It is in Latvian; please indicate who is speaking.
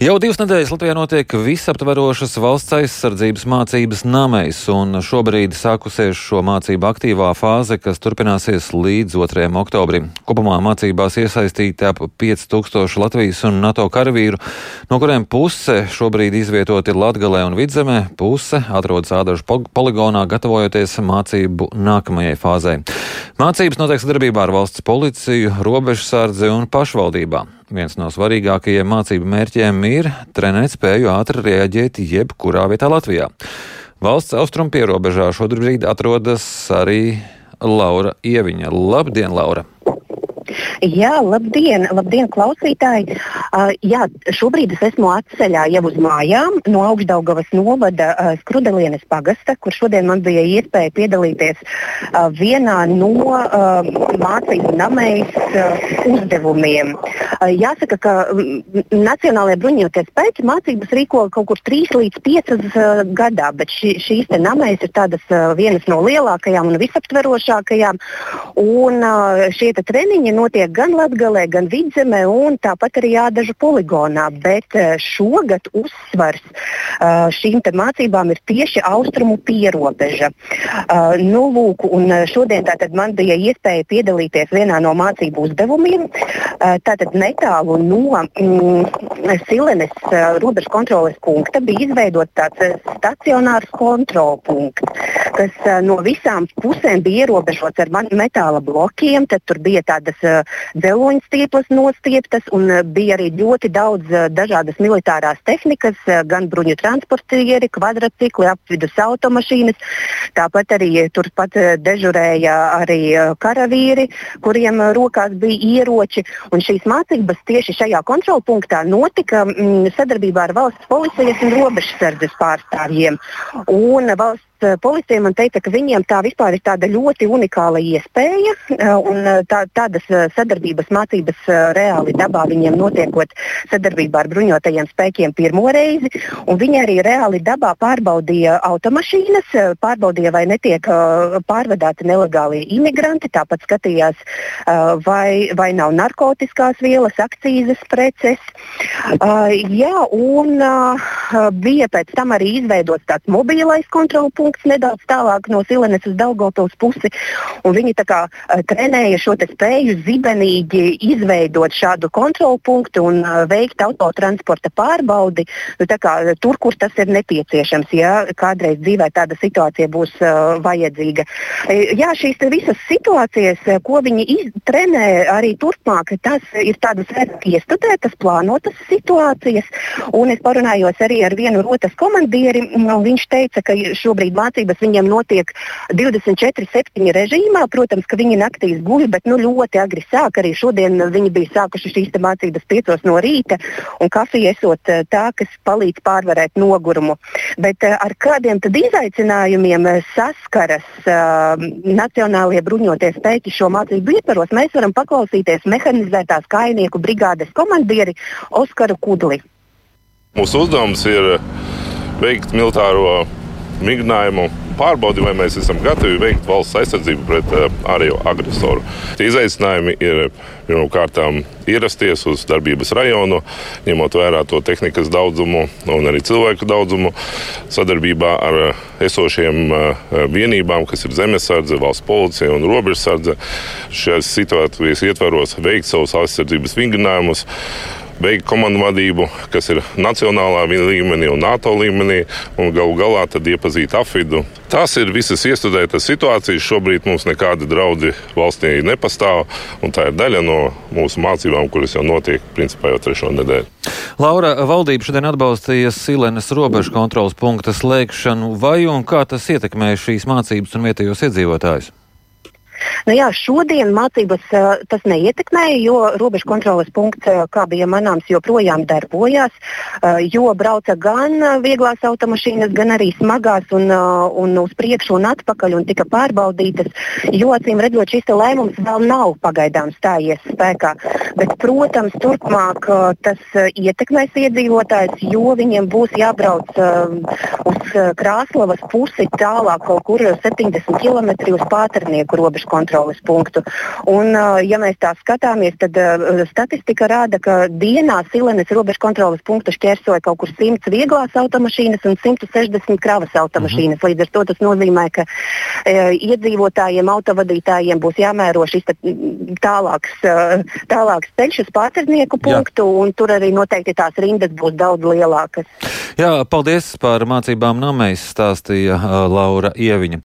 Speaker 1: Jau divas nedēļas Latvijā notiek visaptverošas valsts aizsardzības mācības namēs, un šobrīd sākusies šo mācību aktīvā fāze, kas turpināsies līdz 2. oktobrim. Kopumā mācībās iesaistīti ap 5000 Latvijas un NATO karavīru, no kuriem puse šobrīd izvietoti Latgalē un Vidzemē, puse atrodas Ādažu poligonā, gatavojoties mācību nākamajai fāzē. Mācības notiek sadarbībā ar valsts policiju, robežsardzi un pašvaldībām. Viens no svarīgākajiem mācību mērķiem ir trenēt spēju ātri reaģēt jebkurā vietā Latvijā. Valsts austrumu pierobežā šobrīd atrodas arī Laura Ieviņa. Labdien, Laura!
Speaker 2: Jā, labdien, labdien klausītāji! Uh, jā, šobrīd es esmu atceļā jau uz mājām no Augstdaugavas novada uh, Skrudelienes pagasta, kur šodien man bija iespēja piedalīties uh, vienā no uh, mācību namējas uh, uzdevumiem. Uh, jāsaka, ka mm, Nacionālajie bruņoties spēki mācības rīko kaut kur 3 līdz 5 uh, gadā, bet ši, šīs namējas ir tādas uh, vienas no lielākajām un visaptverošākajām. Un, uh, šie treniņi notiek gan Latvijā, gan Vidzemē, un tāpat arī Jādažu poligonā. Bet eh, šogad uzsvars eh, šīm mācībām ir tieši austrumu pierobeža. Eh, nu, lūk, šodien man bija iespēja piedalīties vienā no mācību uzdevumiem. Tātad netālu no mm, Silenes robežu kontroles punkta bija izveidots tāds stacionārs kontrolpunkts, kas no visām pusēm bija ierobežots ar metāla blokiem. Tad tur bija tādas dzeloņu stieples nostieptas, un bija arī ļoti daudz dažādas militārās tehnikas, gan bruņu transportieri, kvadrcikli, apvidus automašīnas. Tāpat arī turpat dežurēja arī karavīri, kuriem rokās bija ieroči. Un šīs mācības tieši šajā kontrolpunktā notika mm, sadarbībā ar valsts policijas un robežsardzes pārstāvjiem. Un valsts Eh, policija man teica, ka viņiem tā vispār ir tāda ļoti unikāla iespēja eh, un eh, tā, tādas sadarbības mācības reāli dabā viņiem notiekot sadarbībā ar bruņotajiem spēkiem pirmo reizi. Viņi arī reāli dabā pārbaudīja automašīnas, pārbaudīja, vai netiek pārvadāti nelegāli imigranti, tāpat skatījās, vai, vai nav narkotikās vielas, akcijas preces. Jā, un bija pēc tam arī izveidots tāds mobilais kontrolpunkts punkts nedaudz tālāk no Silenes uz Daugopils pusi. Viņi kā, uh, trenēja šo spēju zibenīgi izveidot šādu kontrolpunktu un uh, veikt autotransporta pārbaudi nu, kā, tur, kur tas ir nepieciešams, ja kādreiz dzīvē tāda situācija būs uh, vajadzīga. Jā, šīs visas situācijas, ko viņi trenē arī turpmāk, tas ir tādas iestudētas, plānotas situācijas. Un es parunājos arī ar vienu rotas komandieri. Viņš teica, ka šobrīd mācības viņiem notiek 24-7 režīmā. Protams, ka viņi naktīs guļ, bet nu, ļoti agri sāk. Arī šodien viņi bija sākuši šīs mācības 5 no rīta, kafija esot eh, tā, kas palīdz pārvarēt nogurumu. Bet eh, ar kādiem izaicinājumiem eh, saskaras uh, Nacionālajie bruņoties spēki šo mācību ietvaros, mēs varam paklausīties mehanizētās kainieku brigādes komandieri Oskaru Kudli.
Speaker 3: Mūsu uzdevums ir veikt militāro migrinājumu pārbaudi, vai mēs esam gatavi veikt valsts aizsardzību pret uh, ārējo agresoru. Tie izaicinājumi ir pirmkārt ierasties uz darbības rajonu, ņemot vērā to tehnikas daudzumu un arī cilvēku daudzumu, sadarbībā ar esošiem uh, vienībām, kas ir zemesardze, valsts policija un robežsardze. Šajās situācijas ietvaros veikt savus aizsardzības vingrinājumus veikt komandu vadību, kas ir nacionālā līmenī un NATO līmenī, un galu galā tad iepazīt afidu. Tās ir visas iestudētas situācijas. Šobrīd mums nekādi draudi valstī nepastāv, un tā ir daļa no mūsu mācībām, kuras jau notiek principā jau trešo nedēļu.
Speaker 1: Laura, valdība šodien atbalstīja Silenes robežu kontrolas punkta slēgšanu. Vai un kā tas ietekmē šīs mācības un vietējos iedzīvotājus?
Speaker 2: Nu, jā, šodien mācības tas neietekmēja, jo robežu kontroles punkts, kā bija manāms, joprojām darbojās. Jo brauca gan vieglās automašīnas, gan arī smagās, un, un uz priekšu un atpakaļ un tika pārbaudītas. Jo acīm redzot, šis lēmums vēl nav pagaidām stājies spēkā. Bet, protams, turpmāk tas ietekmēs iedzīvotājus, jo viņiem būs jābrauc uz Krāslavas pusi tālāk, kaut kur 70 km uz Pāternieku robežu kontroles punktu. Un, ja mēs tā skatāmies, tad statistika rāda, ka dienā Silenes robežu kontroles punktu šķērsoja kaut kur 100 vieglās automašīnas un 160 kravas automašīnas. Mhm. Līdz ar to tas nozīmē, ka e, iedzīvotājiem, autovadītājiem būs jāmēro šis tālāks, tālāks ceļš uz pārcernieku punktu, Jā. un tur arī noteikti tās rindas būs daudz lielākas.
Speaker 1: Jā, paldies par mācībām namēs, stāstīja Laura Ieviņa.